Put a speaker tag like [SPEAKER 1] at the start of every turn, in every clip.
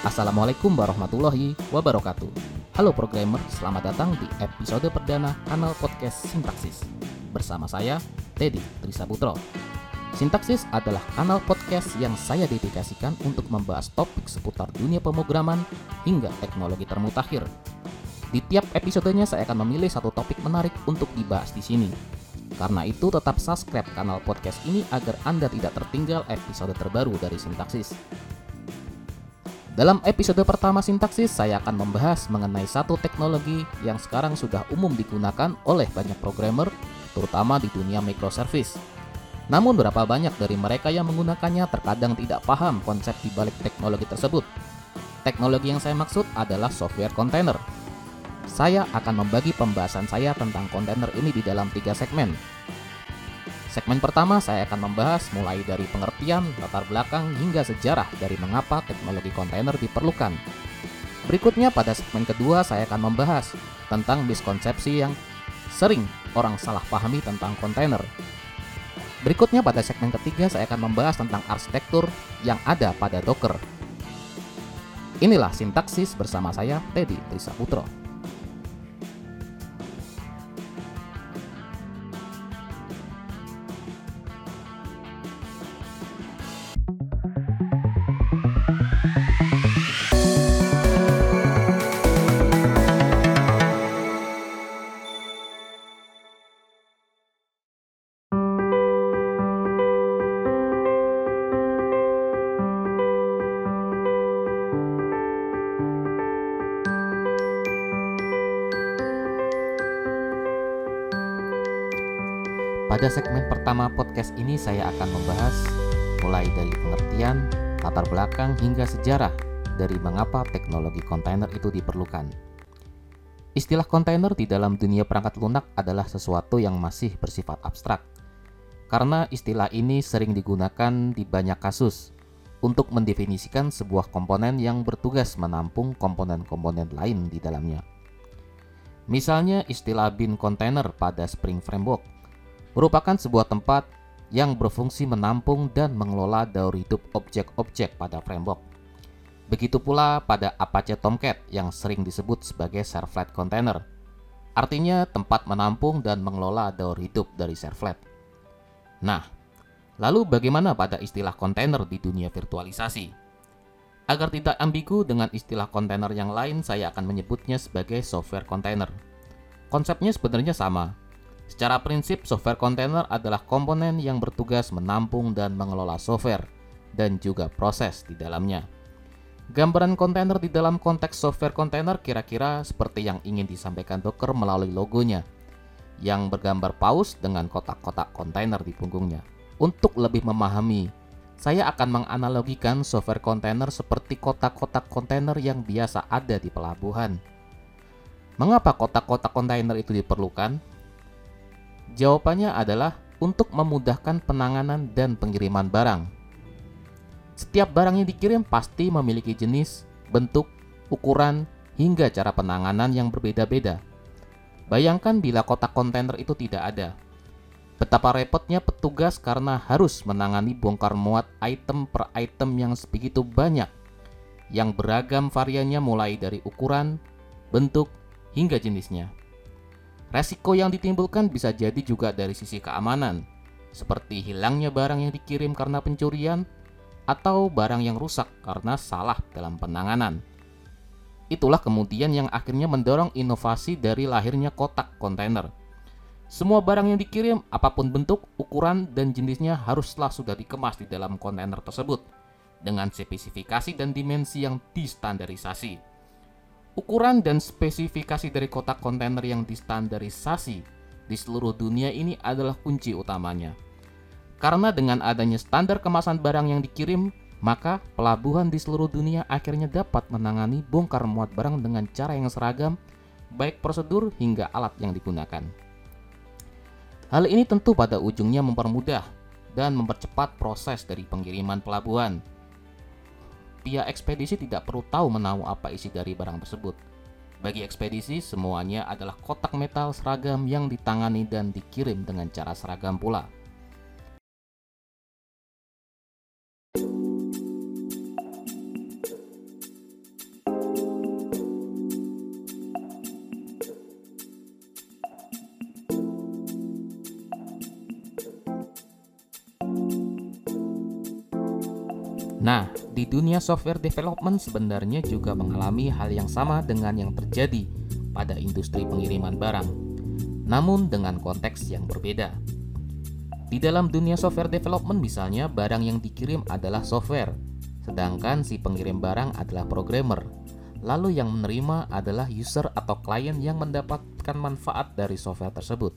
[SPEAKER 1] Assalamualaikum warahmatullahi wabarakatuh. Halo programmer, selamat datang di episode perdana kanal podcast Sintaksis. Bersama saya, Teddy Trisabutro. Sintaksis adalah kanal podcast yang saya dedikasikan untuk membahas topik seputar dunia pemrograman hingga teknologi termutakhir. Di tiap episodenya saya akan memilih satu topik menarik untuk dibahas di sini. Karena itu tetap subscribe kanal podcast ini agar Anda tidak tertinggal episode terbaru dari Sintaksis. Dalam episode pertama sintaksis, saya akan membahas mengenai satu teknologi yang sekarang sudah umum digunakan oleh banyak programmer, terutama di dunia microservice. Namun berapa banyak dari mereka yang menggunakannya terkadang tidak paham konsep di balik teknologi tersebut. Teknologi yang saya maksud adalah software container. Saya akan membagi pembahasan saya tentang kontainer ini di dalam tiga segmen, Segmen pertama saya akan membahas mulai dari pengertian, latar belakang, hingga sejarah dari mengapa teknologi kontainer diperlukan. Berikutnya pada segmen kedua saya akan membahas tentang miskonsepsi yang sering orang salah pahami tentang kontainer. Berikutnya pada segmen ketiga saya akan membahas tentang arsitektur yang ada pada Docker. Inilah sintaksis bersama saya Teddy Trisaputro. Pada segmen pertama podcast ini saya akan membahas mulai dari pengertian, latar belakang hingga sejarah dari mengapa teknologi kontainer itu diperlukan. Istilah kontainer di dalam dunia perangkat lunak adalah sesuatu yang masih bersifat abstrak. Karena istilah ini sering digunakan di banyak kasus untuk mendefinisikan sebuah komponen yang bertugas menampung komponen-komponen lain di dalamnya. Misalnya istilah bin container pada Spring Framework merupakan sebuah tempat yang berfungsi menampung dan mengelola daur hidup objek-objek pada framework. Begitu pula pada Apache Tomcat yang sering disebut sebagai servlet container. Artinya tempat menampung dan mengelola daur hidup dari servlet. Nah, lalu bagaimana pada istilah kontainer di dunia virtualisasi? Agar tidak ambigu dengan istilah kontainer yang lain, saya akan menyebutnya sebagai software container. Konsepnya sebenarnya sama, Secara prinsip, software container adalah komponen yang bertugas menampung dan mengelola software dan juga proses di dalamnya. Gambaran kontainer di dalam konteks software container kira-kira seperti yang ingin disampaikan Docker melalui logonya, yang bergambar paus dengan kotak-kotak kontainer di punggungnya. Untuk lebih memahami, saya akan menganalogikan software container seperti kotak-kotak kontainer yang biasa ada di pelabuhan. Mengapa kotak-kotak kontainer itu diperlukan? Jawabannya adalah untuk memudahkan penanganan dan pengiriman barang. Setiap barang yang dikirim pasti memiliki jenis, bentuk, ukuran, hingga cara penanganan yang berbeda-beda. Bayangkan bila kotak kontainer itu tidak ada. Betapa repotnya petugas karena harus menangani bongkar muat item per item yang sebegitu banyak, yang beragam variannya mulai dari ukuran, bentuk, hingga jenisnya. Resiko yang ditimbulkan bisa jadi juga dari sisi keamanan, seperti hilangnya barang yang dikirim karena pencurian atau barang yang rusak karena salah dalam penanganan. Itulah kemudian yang akhirnya mendorong inovasi dari lahirnya kotak kontainer. Semua barang yang dikirim, apa pun bentuk, ukuran, dan jenisnya haruslah sudah dikemas di dalam kontainer tersebut dengan spesifikasi dan dimensi yang distandarisasi. Ukuran dan spesifikasi dari kotak kontainer yang distandarisasi di seluruh dunia ini adalah kunci utamanya. Karena dengan adanya standar kemasan barang yang dikirim, maka pelabuhan di seluruh dunia akhirnya dapat menangani bongkar muat barang dengan cara yang seragam, baik prosedur hingga alat yang digunakan. Hal ini tentu pada ujungnya mempermudah dan mempercepat proses dari pengiriman pelabuhan, pihak ekspedisi tidak perlu tahu menahu apa isi dari barang tersebut. Bagi ekspedisi, semuanya adalah kotak metal seragam yang ditangani dan dikirim dengan cara seragam pula. Di dunia software development sebenarnya juga mengalami hal yang sama dengan yang terjadi pada industri pengiriman barang, namun dengan konteks yang berbeda. Di dalam dunia software development misalnya, barang yang dikirim adalah software, sedangkan si pengirim barang adalah programmer. Lalu yang menerima adalah user atau klien yang mendapatkan manfaat dari software tersebut.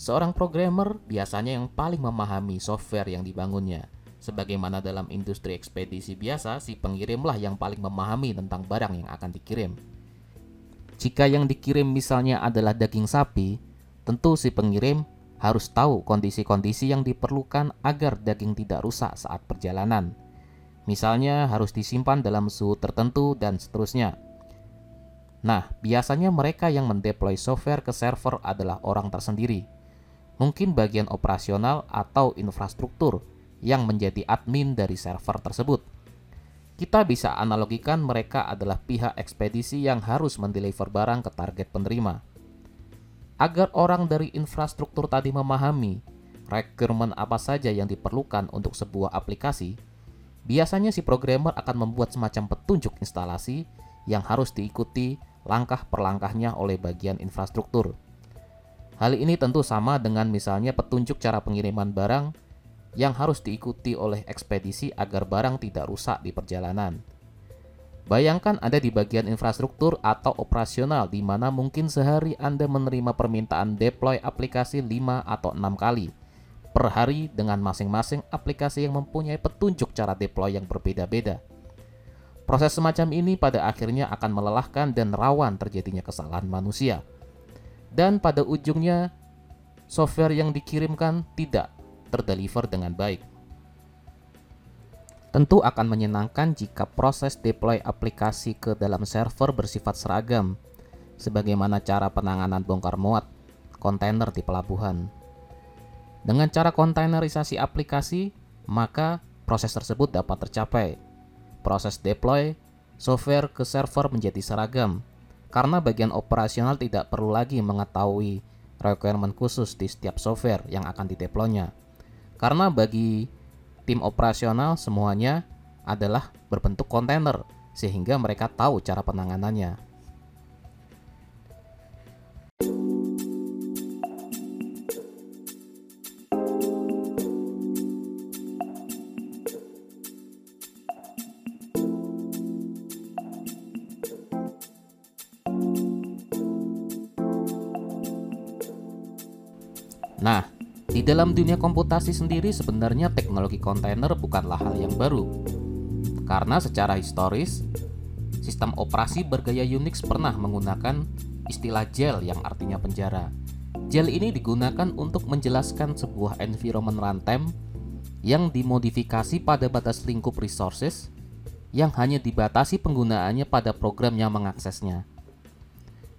[SPEAKER 1] Seorang programmer biasanya yang paling memahami software yang dibangunnya Sebagaimana dalam industri ekspedisi biasa, si pengirimlah yang paling memahami tentang barang yang akan dikirim. Jika yang dikirim misalnya adalah daging sapi, tentu si pengirim harus tahu kondisi-kondisi yang diperlukan agar daging tidak rusak saat perjalanan. Misalnya harus disimpan dalam suhu tertentu dan seterusnya. Nah, biasanya mereka yang mendeploy software ke server adalah orang tersendiri. Mungkin bagian operasional atau infrastruktur yang menjadi admin dari server tersebut. Kita bisa analogikan mereka adalah pihak ekspedisi yang harus mendeliver barang ke target penerima. Agar orang dari infrastruktur tadi memahami requirement apa saja yang diperlukan untuk sebuah aplikasi, biasanya si programmer akan membuat semacam petunjuk instalasi yang harus diikuti langkah per langkahnya oleh bagian infrastruktur. Hal ini tentu sama dengan misalnya petunjuk cara pengiriman barang yang harus diikuti oleh ekspedisi agar barang tidak rusak di perjalanan. Bayangkan Anda di bagian infrastruktur atau operasional di mana mungkin sehari Anda menerima permintaan deploy aplikasi 5 atau 6 kali per hari dengan masing-masing aplikasi yang mempunyai petunjuk cara deploy yang berbeda-beda. Proses semacam ini pada akhirnya akan melelahkan dan rawan terjadinya kesalahan manusia. Dan pada ujungnya, software yang dikirimkan tidak terdeliver dengan baik. Tentu akan menyenangkan jika proses deploy aplikasi ke dalam server bersifat seragam, sebagaimana cara penanganan bongkar muat kontainer di pelabuhan. Dengan cara kontainerisasi aplikasi, maka proses tersebut dapat tercapai. Proses deploy software ke server menjadi seragam, karena bagian operasional tidak perlu lagi mengetahui requirement khusus di setiap software yang akan dideploynya. Karena bagi tim operasional semuanya adalah berbentuk kontainer sehingga mereka tahu cara penanganannya. Nah, di dalam dunia komputasi sendiri sebenarnya teknologi kontainer bukanlah hal yang baru. Karena secara historis, sistem operasi bergaya Unix pernah menggunakan istilah jail yang artinya penjara. Jail ini digunakan untuk menjelaskan sebuah environment runtime yang dimodifikasi pada batas lingkup resources yang hanya dibatasi penggunaannya pada program yang mengaksesnya.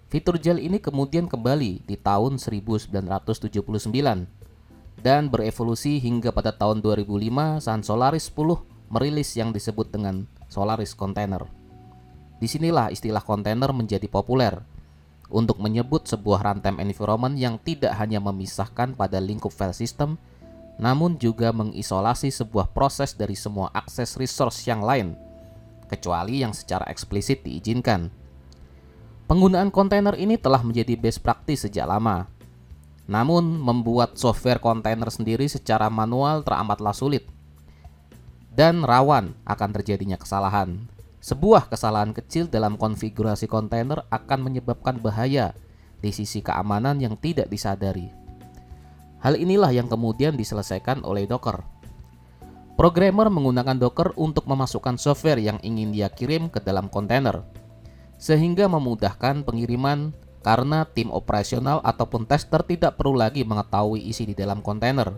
[SPEAKER 1] Fitur jail ini kemudian kembali di tahun 1979 dan berevolusi hingga pada tahun 2005 saat Solaris 10 merilis yang disebut dengan Solaris Container. Di sinilah istilah kontainer menjadi populer untuk menyebut sebuah runtime environment yang tidak hanya memisahkan pada lingkup file system, namun juga mengisolasi sebuah proses dari semua akses resource yang lain, kecuali yang secara eksplisit diizinkan. Penggunaan kontainer ini telah menjadi best practice sejak lama, namun, membuat software kontainer sendiri secara manual teramatlah sulit dan rawan akan terjadinya kesalahan. Sebuah kesalahan kecil dalam konfigurasi kontainer akan menyebabkan bahaya di sisi keamanan yang tidak disadari. Hal inilah yang kemudian diselesaikan oleh Docker. Programmer menggunakan Docker untuk memasukkan software yang ingin dia kirim ke dalam kontainer, sehingga memudahkan pengiriman karena tim operasional ataupun tester tidak perlu lagi mengetahui isi di dalam kontainer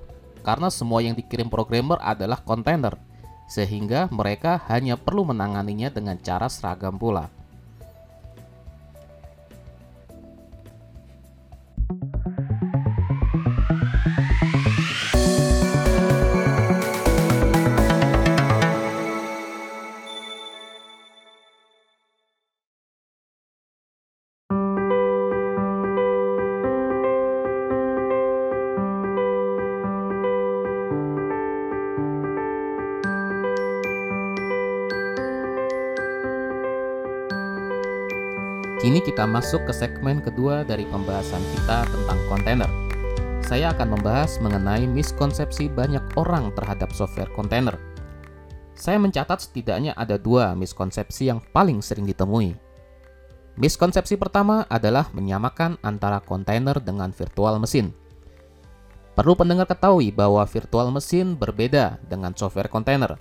[SPEAKER 1] karena semua yang dikirim programmer adalah kontainer sehingga mereka hanya perlu menanganinya dengan cara seragam pula. Kini kita masuk ke segmen kedua dari pembahasan kita tentang kontainer. Saya akan membahas mengenai miskonsepsi banyak orang terhadap software kontainer. Saya mencatat setidaknya ada dua miskonsepsi yang paling sering ditemui. Miskonsepsi pertama adalah menyamakan antara kontainer dengan virtual mesin. Perlu pendengar ketahui bahwa virtual mesin berbeda dengan software kontainer.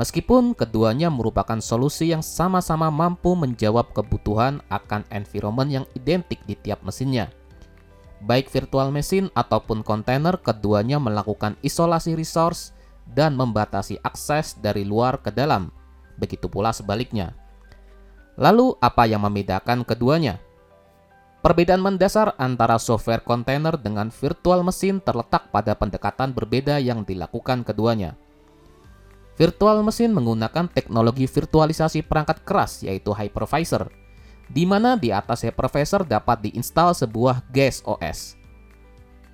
[SPEAKER 1] Meskipun keduanya merupakan solusi yang sama-sama mampu menjawab kebutuhan akan environment yang identik di tiap mesinnya. Baik virtual mesin ataupun kontainer, keduanya melakukan isolasi resource dan membatasi akses dari luar ke dalam. Begitu pula sebaliknya. Lalu, apa yang membedakan keduanya? Perbedaan mendasar antara software kontainer dengan virtual mesin terletak pada pendekatan berbeda yang dilakukan keduanya. Virtual mesin menggunakan teknologi virtualisasi perangkat keras yaitu hypervisor, di mana di atas hypervisor dapat diinstal sebuah GUIS OS.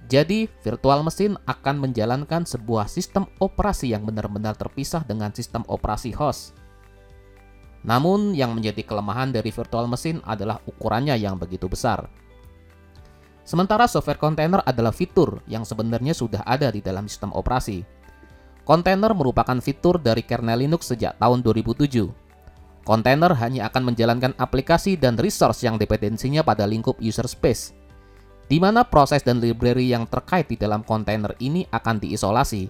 [SPEAKER 1] Jadi, virtual mesin akan menjalankan sebuah sistem operasi yang benar-benar terpisah dengan sistem operasi host. Namun, yang menjadi kelemahan dari virtual mesin adalah ukurannya yang begitu besar. Sementara software container adalah fitur yang sebenarnya sudah ada di dalam sistem operasi, Kontainer merupakan fitur dari kernel Linux sejak tahun 2007. Kontainer hanya akan menjalankan aplikasi dan resource yang dependensinya pada lingkup user space, di mana proses dan library yang terkait di dalam kontainer ini akan diisolasi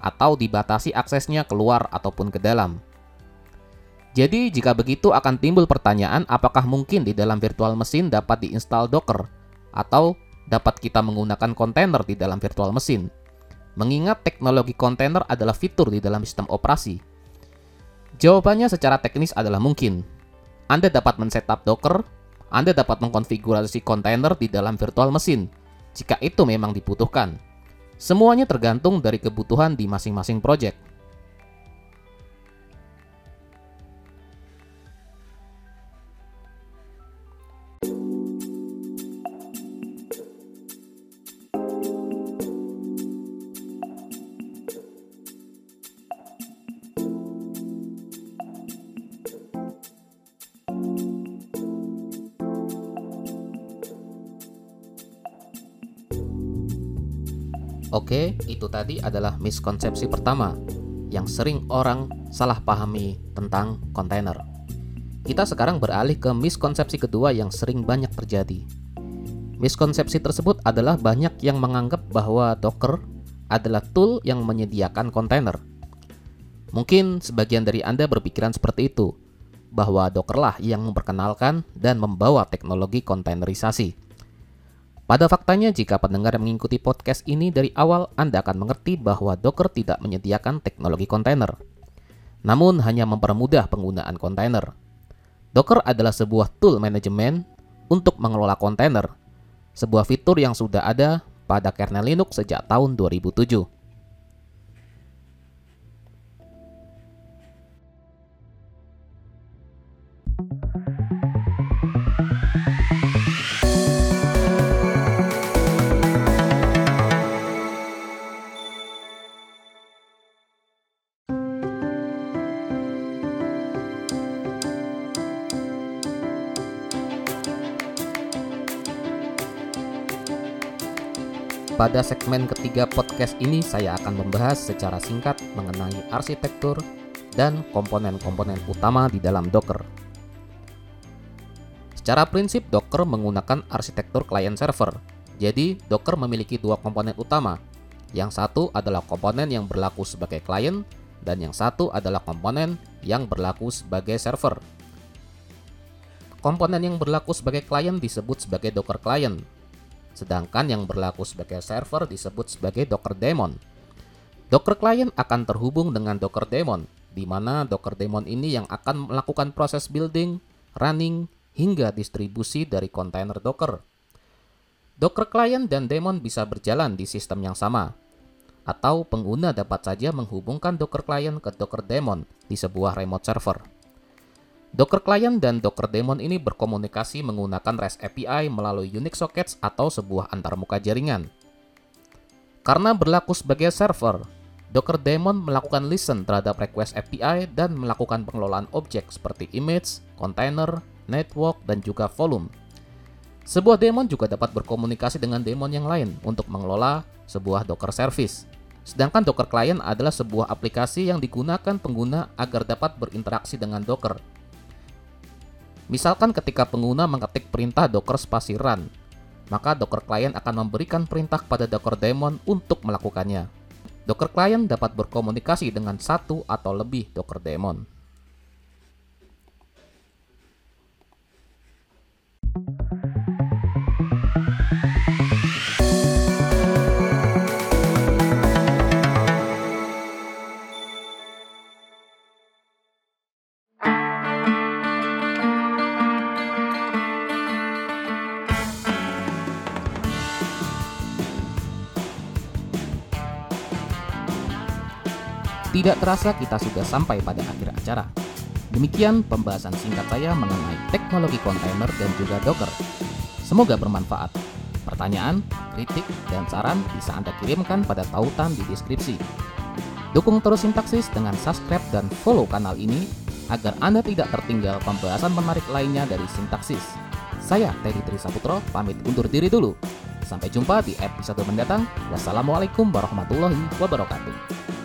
[SPEAKER 1] atau dibatasi aksesnya keluar ataupun ke dalam. Jadi, jika begitu akan timbul pertanyaan apakah mungkin di dalam virtual mesin dapat diinstal Docker atau dapat kita menggunakan kontainer di dalam virtual mesin mengingat teknologi kontainer adalah fitur di dalam sistem operasi? Jawabannya secara teknis adalah mungkin. Anda dapat men-setup Docker, Anda dapat mengkonfigurasi kontainer di dalam virtual mesin, jika itu memang dibutuhkan. Semuanya tergantung dari kebutuhan di masing-masing project. Tadi adalah miskonsepsi pertama yang sering orang salah pahami tentang kontainer. Kita sekarang beralih ke miskonsepsi kedua yang sering banyak terjadi. Miskonsepsi tersebut adalah banyak yang menganggap bahwa Docker adalah tool yang menyediakan kontainer. Mungkin sebagian dari Anda berpikiran seperti itu, bahwa Docker lah yang memperkenalkan dan membawa teknologi kontainerisasi. Pada faktanya, jika pendengar mengikuti podcast ini dari awal, Anda akan mengerti bahwa Docker tidak menyediakan teknologi kontainer, namun hanya mempermudah penggunaan kontainer. Docker adalah sebuah tool manajemen untuk mengelola kontainer, sebuah fitur yang sudah ada pada kernel Linux sejak tahun 2007. Pada segmen ketiga podcast ini saya akan membahas secara singkat mengenai arsitektur dan komponen-komponen utama di dalam Docker. Secara prinsip Docker menggunakan arsitektur client server. Jadi Docker memiliki dua komponen utama. Yang satu adalah komponen yang berlaku sebagai client dan yang satu adalah komponen yang berlaku sebagai server. Komponen yang berlaku sebagai client disebut sebagai Docker client sedangkan yang berlaku sebagai server disebut sebagai Docker daemon. Docker client akan terhubung dengan Docker daemon, di mana Docker daemon ini yang akan melakukan proses building, running, hingga distribusi dari kontainer Docker. Docker client dan daemon bisa berjalan di sistem yang sama, atau pengguna dapat saja menghubungkan Docker client ke Docker daemon di sebuah remote server. Docker Client dan Docker Daemon ini berkomunikasi menggunakan REST API melalui Unix sockets atau sebuah antarmuka jaringan. Karena berlaku sebagai server, Docker Daemon melakukan listen terhadap request API dan melakukan pengelolaan objek seperti image, container, network, dan juga volume. Sebuah daemon juga dapat berkomunikasi dengan daemon yang lain untuk mengelola sebuah Docker service. Sedangkan Docker Client adalah sebuah aplikasi yang digunakan pengguna agar dapat berinteraksi dengan Docker. Misalkan ketika pengguna mengetik perintah Docker spasi run, maka Docker Client akan memberikan perintah pada Docker daemon untuk melakukannya. Docker Client dapat berkomunikasi dengan satu atau lebih Docker daemon. Tidak terasa kita sudah sampai pada akhir acara. Demikian pembahasan singkat saya mengenai teknologi kontainer dan juga Docker. Semoga bermanfaat. Pertanyaan, kritik, dan saran bisa Anda kirimkan pada tautan di deskripsi. Dukung terus Sintaksis dengan subscribe dan follow kanal ini agar Anda tidak tertinggal pembahasan menarik lainnya dari Sintaksis. Saya Teddy Trisaputro pamit undur diri dulu. Sampai jumpa di episode mendatang. Wassalamualaikum warahmatullahi wabarakatuh.